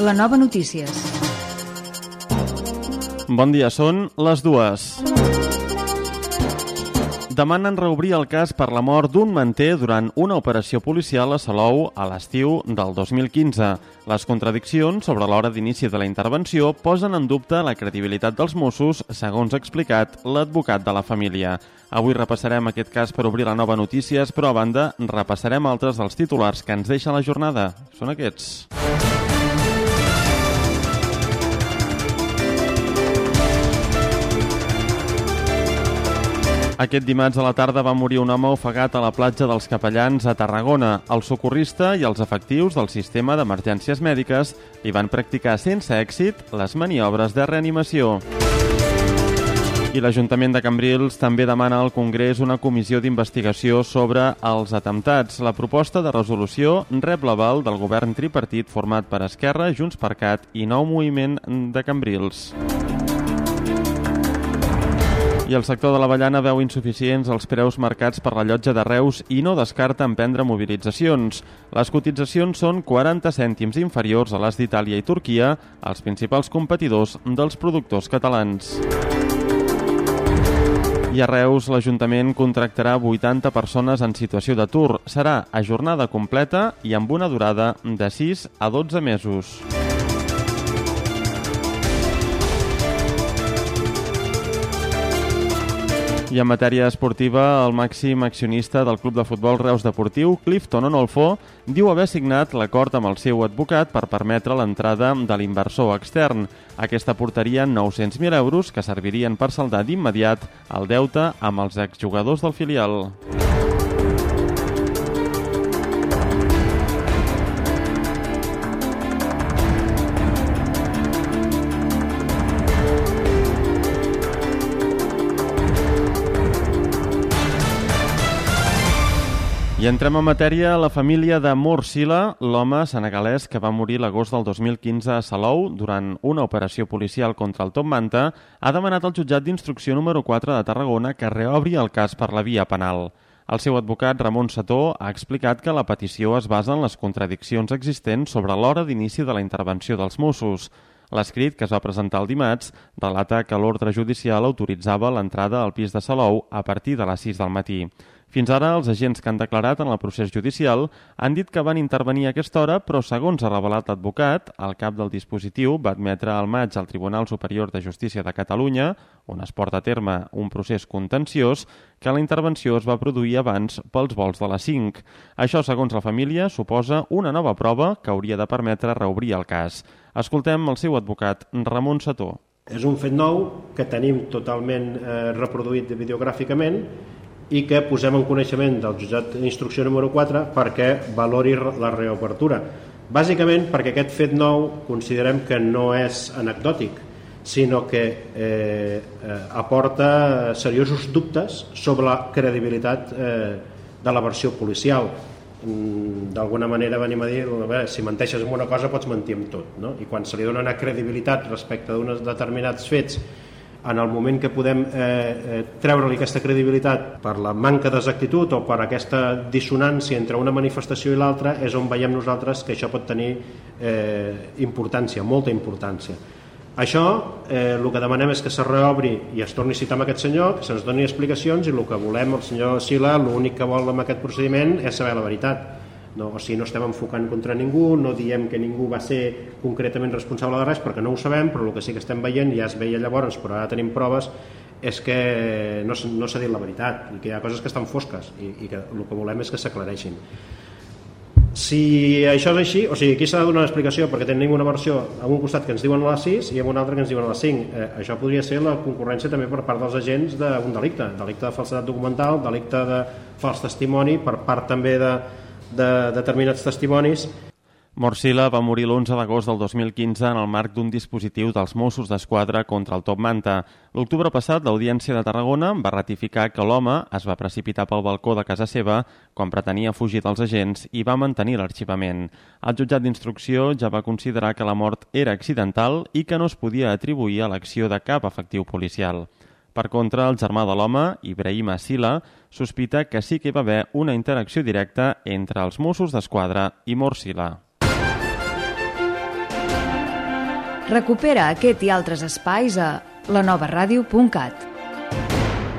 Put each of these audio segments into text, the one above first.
La nova notícies. Bon dia, són les dues. Demanen reobrir el cas per la mort d'un manter durant una operació policial a Salou a l'estiu del 2015. Les contradiccions sobre l'hora d'inici de la intervenció posen en dubte la credibilitat dels Mossos, segons ha explicat l'advocat de la família. Avui repassarem aquest cas per obrir la nova notícies, però a banda repassarem altres dels titulars que ens deixa la jornada. Són aquests. Aquest dimarts a la tarda va morir un home ofegat a la platja dels Capellans a Tarragona. El socorrista i els efectius del sistema d'emergències mèdiques li van practicar sense èxit les maniobres de reanimació. I l'Ajuntament de Cambrils també demana al Congrés una comissió d'investigació sobre els atemptats. La proposta de resolució rep l'aval del govern tripartit format per Esquerra, Junts per Cat i Nou Moviment de Cambrils. I el sector de l'avellana veu insuficients els preus marcats per la llotja de Reus i no descarta emprendre mobilitzacions. Les cotitzacions són 40 cèntims inferiors a les d'Itàlia i Turquia, els principals competidors dels productors catalans. I a Reus, l'Ajuntament contractarà 80 persones en situació d'atur. Serà a jornada completa i amb una durada de 6 a 12 mesos. I en matèria esportiva, el màxim accionista del club de futbol Reus Deportiu, Clifton Onolfo, diu haver signat l'acord amb el seu advocat per permetre l'entrada de l'inversor extern. Aquesta portaria 900.000 euros que servirien per saldar d'immediat el deute amb els exjugadors del filial. I entrem en matèria. La família de Morsila, l'home senegalès que va morir l'agost del 2015 a Salou durant una operació policial contra el Top Manta, ha demanat al jutjat d'instrucció número 4 de Tarragona que reobri el cas per la via penal. El seu advocat, Ramon Sató, ha explicat que la petició es basa en les contradiccions existents sobre l'hora d'inici de la intervenció dels Mossos. L'escrit, que es va presentar el dimarts, relata que l'ordre judicial autoritzava l'entrada al pis de Salou a partir de les 6 del matí. Fins ara, els agents que han declarat en el procés judicial han dit que van intervenir a aquesta hora, però segons ha revelat l'advocat, el cap del dispositiu va admetre al maig al Tribunal Superior de Justícia de Catalunya, on es porta a terme un procés contenciós, que la intervenció es va produir abans pels vols de les 5. Això, segons la família, suposa una nova prova que hauria de permetre reobrir el cas. Escoltem el seu advocat, Ramon Sató. És un fet nou que tenim totalment eh, reproduït videogràficament i que posem en coneixement del jutjat d'instrucció número 4 perquè valori la reobertura. Bàsicament perquè aquest fet nou considerem que no és anecdòtic, sinó que eh, eh, aporta seriosos dubtes sobre la credibilitat eh, de la versió policial. Mm, d'alguna manera venim a dir veure, si menteixes en una cosa pots mentir en tot no? i quan se li dona una credibilitat respecte d'uns determinats fets en el moment que podem eh, eh, treure-li aquesta credibilitat per la manca d'exactitud o per aquesta dissonància entre una manifestació i l'altra és on veiem nosaltres que això pot tenir eh, importància, molta importància. Això, eh, el que demanem és que se reobri i es torni a citar amb aquest senyor, que se'ns doni explicacions i el que volem, el senyor Sila, l'únic que vol amb aquest procediment és saber la veritat no, o sigui, no estem enfocant contra ningú, no diem que ningú va ser concretament responsable de res perquè no ho sabem, però el que sí que estem veient, ja es veia llavors, però ara tenim proves, és que no, no s'ha dit la veritat i que hi ha coses que estan fosques i, i que el que volem és que s'aclareixin. Si això és així, o sigui, aquí s'ha de donar una explicació perquè tenim una versió a un costat que ens diuen a les 6 i a un altre que ens diuen a les 5. Eh, això podria ser la concurrència també per part dels agents d'un delicte, delicte de falsedat documental, delicte de fals testimoni, per part també de, de determinats testimonis. Morsila va morir l'11 d'agost del 2015 en el marc d'un dispositiu dels Mossos d'Esquadra contra el Top Manta. L'octubre passat, l'Audiència de Tarragona va ratificar que l'home es va precipitar pel balcó de casa seva quan pretenia fugir dels agents i va mantenir l'arxivament. El jutjat d'instrucció ja va considerar que la mort era accidental i que no es podia atribuir a l'acció de cap efectiu policial. Per contra, el germà de l'home, Ibrahim Asila, sospita que sí que hi va haver una interacció directa entre els Mossos d'Esquadra i Morsila. Recupera aquest i altres espais a lanovaradio.cat.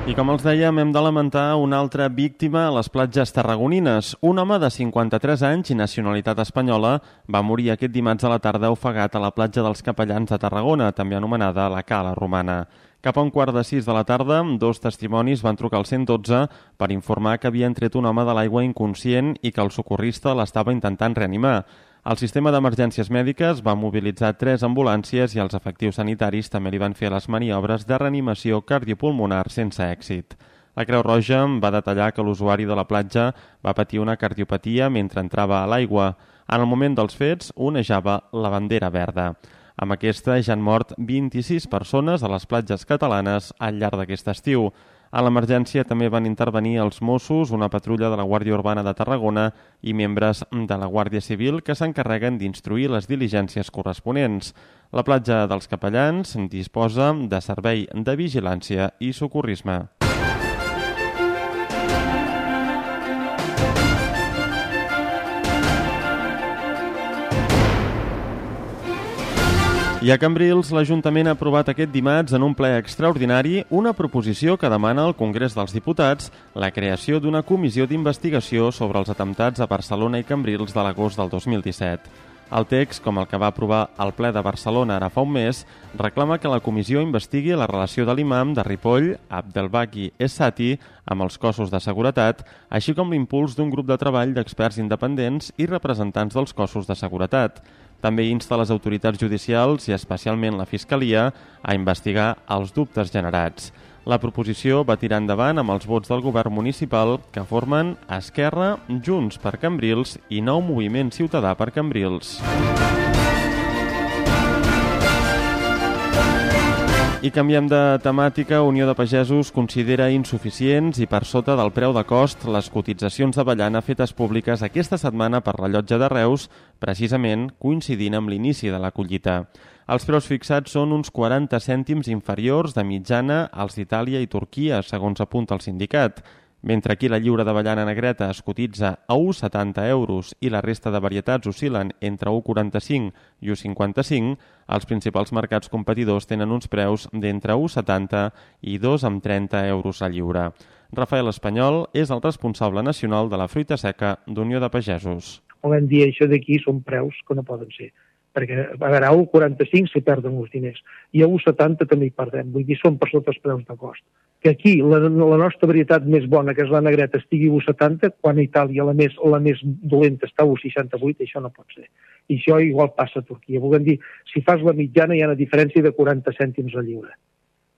I com els dèiem, hem de lamentar una altra víctima a les platges tarragonines. Un home de 53 anys i nacionalitat espanyola va morir aquest dimarts a la tarda ofegat a la platja dels Capellans de Tarragona, també anomenada la Cala Romana. Cap a un quart de sis de la tarda, dos testimonis van trucar al 112 per informar que havien tret un home de l'aigua inconscient i que el socorrista l'estava intentant reanimar. El sistema d'emergències mèdiques va mobilitzar tres ambulàncies i els efectius sanitaris també li van fer les maniobres de reanimació cardiopulmonar sense èxit. La Creu Roja va detallar que l'usuari de la platja va patir una cardiopatia mentre entrava a l'aigua. En el moment dels fets, onejava la bandera verda. Amb aquesta ja han mort 26 persones a les platges catalanes al llarg d'aquest estiu. A l'emergència també van intervenir els Mossos, una patrulla de la Guàrdia Urbana de Tarragona i membres de la Guàrdia Civil que s'encarreguen d'instruir les diligències corresponents. La platja dels Capellans disposa de servei de vigilància i socorrisme. I a Cambrils, l'Ajuntament ha aprovat aquest dimarts en un ple extraordinari una proposició que demana al Congrés dels Diputats la creació d'una comissió d'investigació sobre els atemptats a Barcelona i Cambrils de l'agost del 2017. El text, com el que va aprovar el ple de Barcelona ara fa un mes, reclama que la comissió investigui la relació de l'imam de Ripoll, Abdelbaki Essati, amb els cossos de seguretat, així com l'impuls d'un grup de treball d'experts independents i representants dels cossos de seguretat. També insta les autoritats judicials i especialment la Fiscalia a investigar els dubtes generats. La proposició va tirar endavant amb els vots del govern municipal que formen Esquerra, Junts per Cambrils i Nou Moviment Ciutadà per Cambrils. I canviem de temàtica. Unió de Pagesos considera insuficients i per sota del preu de cost les cotitzacions d'avellana fetes públiques aquesta setmana per la llotja de Reus, precisament coincidint amb l'inici de la collita. Els preus fixats són uns 40 cèntims inferiors de mitjana als d'Itàlia i Turquia, segons apunta el sindicat. Mentre aquí la lliura d'avellana negreta es cotitza a 1,70 euros i la resta de varietats oscil·len entre 1,45 i 1,55, els principals mercats competidors tenen uns preus d'entre 1,70 i 2,30 euros la lliura. Rafael Espanyol és el responsable nacional de la fruita seca d'Unió de Pagesos. Volem dir això d'aquí són preus que no poden ser perquè a veure, a 1,45 s'hi perden uns diners i a 1,70 també hi perdem, vull dir, són per sota els preus de cost que aquí la, la nostra varietat més bona, que és la negreta, estigui a 1,70, quan a Itàlia la més, la més dolenta està a 1,68, això no pot ser. I això igual passa a Turquia. Volem dir, si fas la mitjana hi ha una diferència de 40 cèntims a lliure.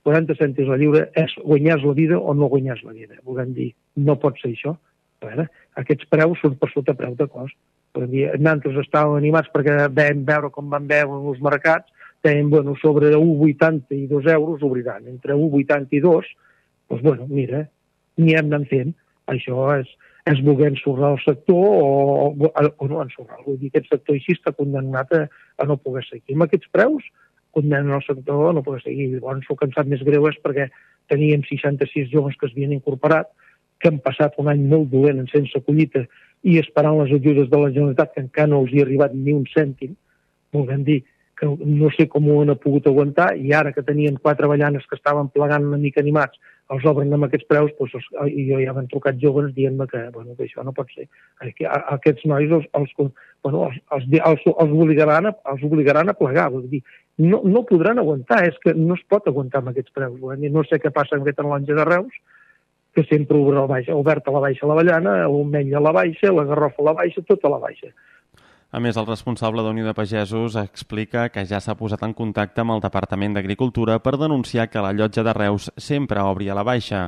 40 cèntims a lliure és guanyar la vida o no guanyar la vida. Volem dir, no pot ser això. A veure, aquests preus són per sota preu de cost. Nosaltres estàvem animats perquè vam veure com van veure els mercats, deien, bueno, sobre 1,80 i 2 euros obriran. Entre 1,80 i 2 doncs, bueno, mira, n'hi hem d'anar fent. Això és, és voler ensorrar el sector o, o, no ensorrar. Vull dir, aquest sector així està condemnat a, a no poder seguir. Amb aquests preus, condemnen el sector a no poder seguir. Llavors, el que sap més greu és perquè teníem 66 joves que es havien incorporat, que han passat un any molt dolent en sense collita i esperant les ajudes de la Generalitat, que encara no els hi ha arribat ni un cèntim, volem dir que no sé com ho han pogut aguantar, i ara que tenien quatre ballanes que estaven plegant una mica animats, els obren amb aquests preus, doncs els, i jo ja m'han trucat joves dient-me que, bueno, que això no pot ser. Que aquests nois els, els, bueno, els, els, els, els, obligaran, a, els obligaran a plegar, vull dir, no, no podran aguantar, és que no es pot aguantar amb aquests preus. Vull no sé què passa amb aquesta lonja de Reus, que sempre obre la baixa, oberta a la baixa la ballana, l'omella a la baixa, la garrofa a la baixa, tota a la baixa. A més, el responsable d'Unió de Pagesos explica que ja s'ha posat en contacte amb el Departament d'Agricultura per denunciar que la llotja de Reus sempre obri a la baixa.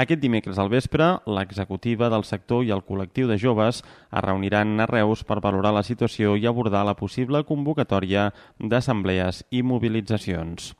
Aquest dimecres al vespre, l'executiva del sector i el col·lectiu de joves es reuniran a Reus per valorar la situació i abordar la possible convocatòria d'assemblees i mobilitzacions.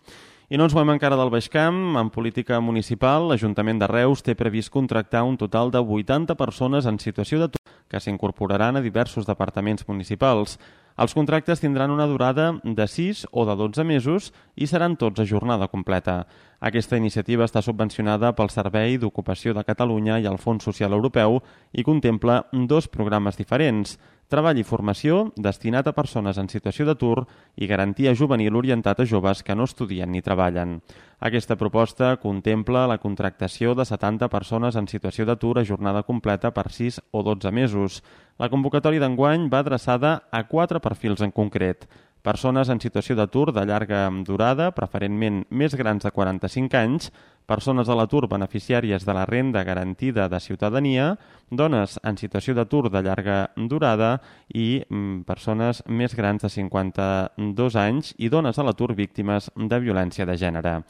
I no ens movem encara del Baix Camp. En política municipal, l'Ajuntament de Reus té previst contractar un total de 80 persones en situació de que s'incorporaran a diversos departaments municipals. Els contractes tindran una durada de 6 o de 12 mesos i seran tots a jornada completa. Aquesta iniciativa està subvencionada pel Servei d'Ocupació de Catalunya i el Fons Social Europeu i contempla dos programes diferents, treball i formació destinat a persones en situació d'atur i garantia juvenil orientat a joves que no estudien ni treballen. Aquesta proposta contempla la contractació de 70 persones en situació d'atur a jornada completa per 6 o 12 mesos. La convocatòria d'enguany va adreçada a quatre perfils en concret – persones en situació d'atur de llarga durada, preferentment més grans de 45 anys, persones a l'atur beneficiàries de la renda garantida de ciutadania, dones en situació d'atur de llarga durada i mm, persones més grans de 52 anys i dones a l'atur víctimes de violència de gènere.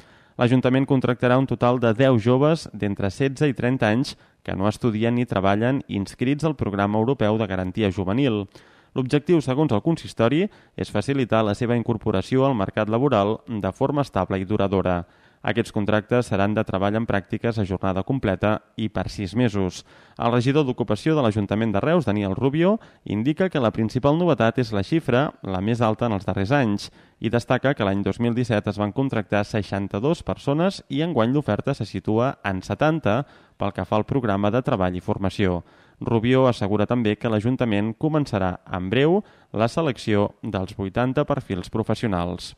L'Ajuntament contractarà un total de 10 joves d'entre 16 i 30 anys que no estudien ni treballen inscrits al Programa Europeu de Garantia Juvenil. L'objectiu, segons el consistori, és facilitar la seva incorporació al mercat laboral de forma estable i duradora. Aquests contractes seran de treball en pràctiques a jornada completa i per sis mesos. El regidor d'Ocupació de l'Ajuntament de Reus, Daniel Rubio, indica que la principal novetat és la xifra, la més alta en els darrers anys, i destaca que l'any 2017 es van contractar 62 persones i enguany l'oferta se situa en 70 pel que fa al programa de treball i formació. Rubio assegura també que l'Ajuntament començarà en breu la selecció dels 80 perfils professionals.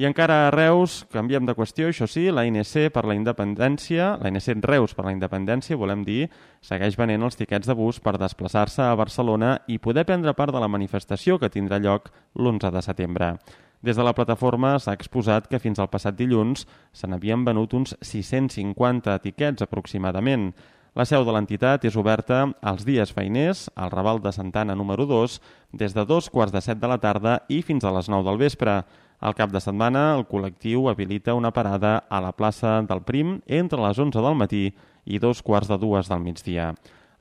I encara a Reus, canviem de qüestió, això sí, la INC per la independència, la INC Reus per la independència, volem dir, segueix venent els tiquets de bus per desplaçar-se a Barcelona i poder prendre part de la manifestació que tindrà lloc l'11 de setembre. Des de la plataforma s'ha exposat que fins al passat dilluns se n'havien venut uns 650 tiquets aproximadament. La seu de l'entitat és oberta als dies feiners, al Raval de Santana número 2, des de dos quarts de set de la tarda i fins a les 9 del vespre. Al cap de setmana, el col·lectiu habilita una parada a la plaça del Prim entre les 11 del matí i dos quarts de dues del migdia.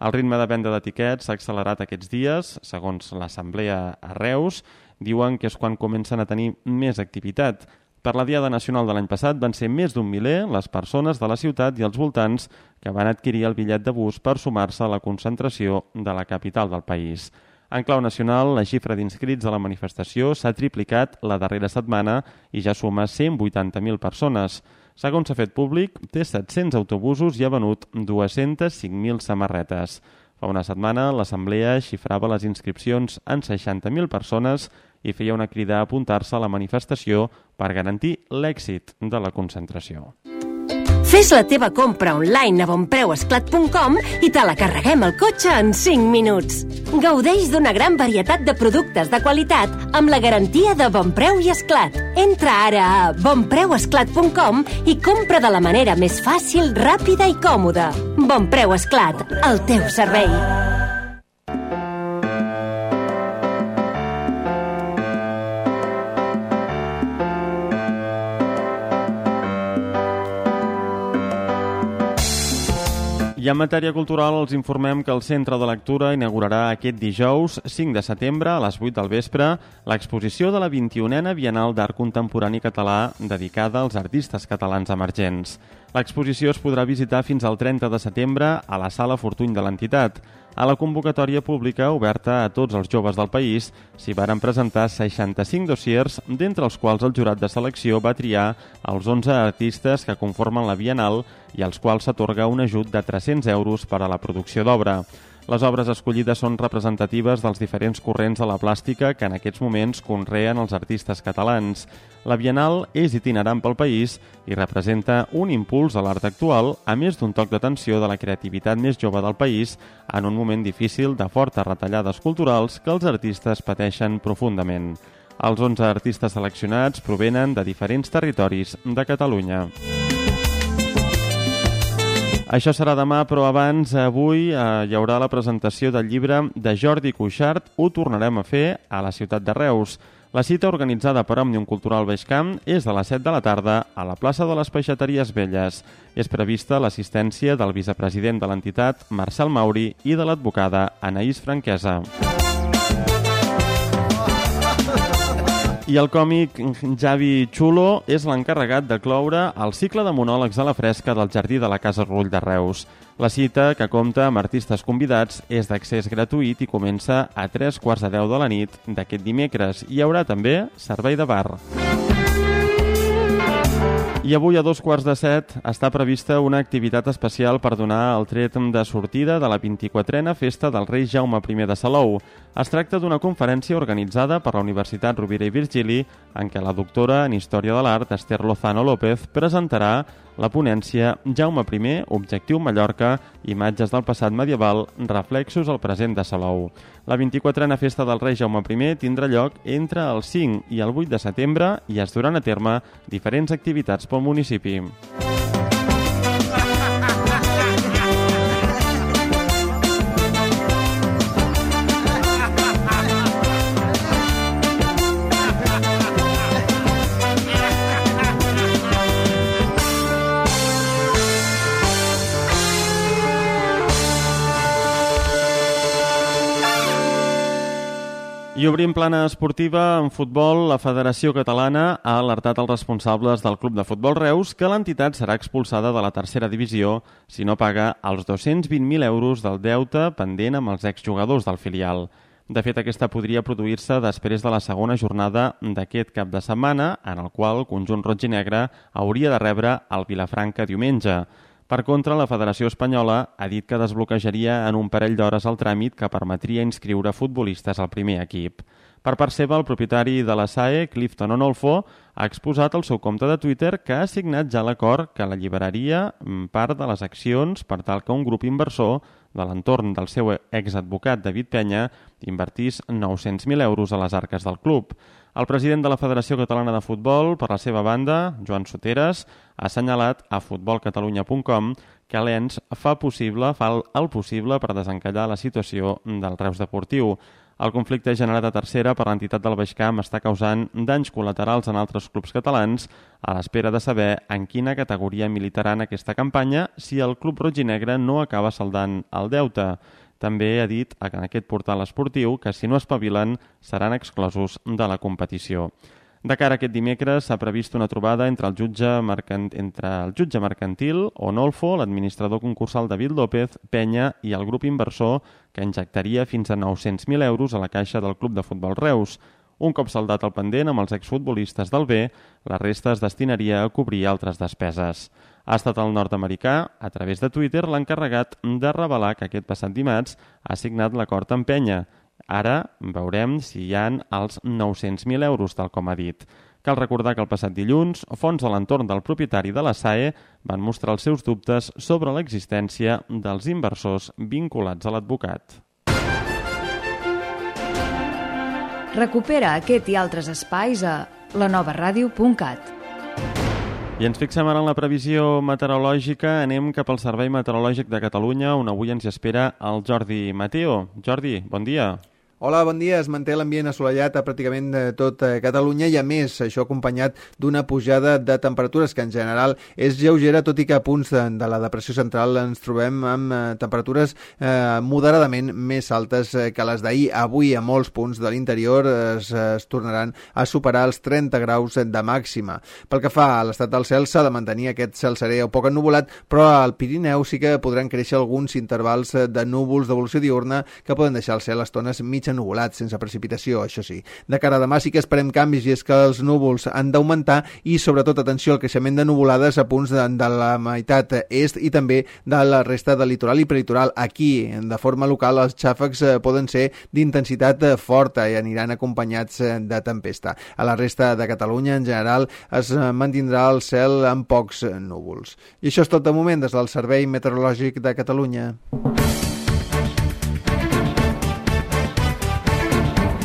El ritme de venda d'etiquets s'ha accelerat aquests dies, segons l'Assemblea a Reus, diuen que és quan comencen a tenir més activitat. Per la Diada Nacional de l'any passat van ser més d'un miler les persones de la ciutat i els voltants que van adquirir el bitllet de bus per sumar-se a la concentració de la capital del país. En clau nacional, la xifra d'inscrits a la manifestació s'ha triplicat la darrera setmana i ja suma 180.000 persones. Segons s'ha fet públic, té 700 autobusos i ha venut 205.000 samarretes. Fa una setmana, l'Assemblea xifrava les inscripcions en 60.000 persones i feia una crida a apuntar-se a la manifestació per garantir l'èxit de la concentració. Fes la teva compra online a bonpreuesclat.com i te la carreguem al cotxe en 5 minuts. Gaudeix d'una gran varietat de productes de qualitat amb la garantia de Bon Preu i Esclat. Entra ara a bonpreuesclat.com i compra de la manera més fàcil, ràpida i còmoda. Bon Preu Esclat, el teu servei. I en matèria cultural els informem que el Centre de Lectura inaugurarà aquest dijous 5 de setembre a les 8 del vespre l'exposició de la 21a Bienal d'Art Contemporani Català dedicada als artistes catalans emergents. L'exposició es podrà visitar fins al 30 de setembre a la Sala Fortuny de l'entitat. A la convocatòria pública oberta a tots els joves del país s'hi varen presentar 65 dossiers, d'entre els quals el jurat de selecció va triar els 11 artistes que conformen la Bienal i als quals s'atorga un ajut de 300 euros per a la producció d'obra. Les obres escollides són representatives dels diferents corrents de la plàstica que en aquests moments conreen els artistes catalans. La Bienal és itinerant pel país i representa un impuls a l'art actual, a més d'un toc d'atenció de la creativitat més jove del país en un moment difícil de fortes retallades culturals que els artistes pateixen profundament. Els 11 artistes seleccionats provenen de diferents territoris de Catalunya. Això serà demà, però abans, avui, eh, hi haurà la presentació del llibre de Jordi Cuixart, Ho tornarem a fer a la ciutat de Reus. La cita organitzada per Òmnium Cultural Beixcamp és de les 7 de la tarda a la plaça de les Peixateries Velles. És prevista l'assistència del vicepresident de l'entitat, Marcel Mauri, i de l'advocada Anaïs Franquesa. I el còmic Javi Chulo és l'encarregat de cloure el cicle de monòlegs a la fresca del Jardí de la Casa Rull de Reus. La cita, que compta amb artistes convidats, és d'accés gratuït i comença a 3 quarts de 10 de la nit d'aquest dimecres. Hi haurà també servei de bar. I avui a dos quarts de set està prevista una activitat especial per donar el tret de sortida de la 24a Festa del Rei Jaume I de Salou. Es tracta d'una conferència organitzada per la Universitat Rovira i Virgili en què la doctora en Història de l'Art, Esther Lozano López, presentarà la ponència Jaume I, Objectiu Mallorca, imatges del passat medieval, reflexos al present de Salou. La 24a Festa del Rei Jaume I tindrà lloc entre el 5 i el 8 de setembre i es duran a terme diferents activitats pel municipi. I obrim plana esportiva en futbol. La Federació Catalana ha alertat els responsables del Club de Futbol Reus que l'entitat serà expulsada de la tercera divisió si no paga els 220.000 euros del deute pendent amb els exjugadors del filial. De fet, aquesta podria produir-se després de la segona jornada d'aquest cap de setmana, en el qual el conjunt roig i negre hauria de rebre el Vilafranca diumenge. Per contra, la Federació Espanyola ha dit que desbloquejaria en un parell d'hores el tràmit que permetria inscriure futbolistes al primer equip. Per part seva, el propietari de la SAE, Clifton Onolfo, ha exposat al seu compte de Twitter que ha signat ja l'acord que l'alliberaria part de les accions per tal que un grup inversor de l'entorn del seu exadvocat David Penya invertís 900.000 euros a les arques del club. El president de la Federació Catalana de Futbol, per la seva banda, Joan Soteres, ha assenyalat a futbolcatalunya.com que l'ENS fa possible fa el possible per desencallar la situació del Reus Deportiu. El conflicte generat a tercera per l'entitat del Baix Camp està causant danys col·laterals en altres clubs catalans a l'espera de saber en quina categoria militaran aquesta campanya si el club roig i negre no acaba saldant el deute. També ha dit en aquest portal esportiu que si no espavilen seran exclosos de la competició. De cara a aquest dimecres s'ha previst una trobada entre el jutge, mercant... entre el jutge mercantil, Onolfo, l'administrador concursal David López, Penya i el grup inversor que injectaria fins a 900.000 euros a la caixa del Club de Futbol Reus. Un cop saldat el pendent amb els exfutbolistes del B, la resta es destinaria a cobrir altres despeses. Ha estat el nord-americà, a través de Twitter, l'encarregat de revelar que aquest passat dimarts ha signat l'acord amb Penya. Ara veurem si hi han els 900.000 euros, tal com ha dit. Cal recordar que el passat dilluns, fons a l'entorn del propietari de la SAE van mostrar els seus dubtes sobre l'existència dels inversors vinculats a l'advocat. Recupera aquest i altres espais a lanovaradio.cat. I ens fixem ara en la previsió meteorològica. Anem cap al Servei Meteorològic de Catalunya, on avui ens espera el Jordi Mateo. Jordi, bon dia. Hola, bon dia. Es manté l'ambient assolellat a pràcticament eh, tot eh, Catalunya i, a més, això acompanyat d'una pujada de temperatures que, en general, és lleugera, tot i que a punts de, de la depressió central ens trobem amb eh, temperatures eh, moderadament més altes que les d'ahir. Avui, a molts punts de l'interior, es, es tornaran a superar els 30 graus de màxima. Pel que fa a l'estat del cel, s'ha de mantenir aquest cel serè o poc ennubulat, però al Pirineu sí que podran créixer alguns intervals de núvols d'evolució diurna que poden deixar el cel a estones mig ennubulat, sense precipitació, això sí. De cara a demà sí que esperem canvis i és que els núvols han d'augmentar i sobretot atenció al creixement de nuvolades a punts de, de la meitat est i també de la resta del litoral i peritoral. Aquí, de forma local, els xàfecs eh, poden ser d'intensitat eh, forta i aniran acompanyats eh, de tempesta. A la resta de Catalunya, en general, es mantindrà el cel amb pocs núvols. I això és tot de moment des del Servei Meteorològic de Catalunya.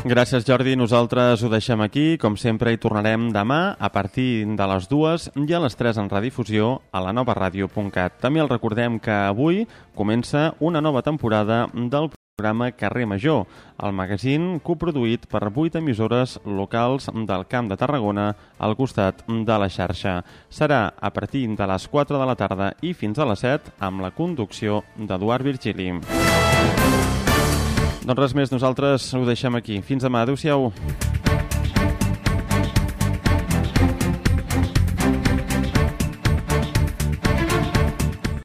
Gràcies, Jordi. Nosaltres ho deixem aquí. Com sempre, hi tornarem demà a partir de les dues i a les 3 en redifusió a la nova ràdio.cat. També el recordem que avui comença una nova temporada del programa Carrer Major, el magazín coproduït per 8 emissores locals del Camp de Tarragona al costat de la xarxa. Serà a partir de les 4 de la tarda i fins a les 7 amb la conducció d'Eduard Virgili. Doncs res més, nosaltres ho deixem aquí. Fins demà. Adéu-siau.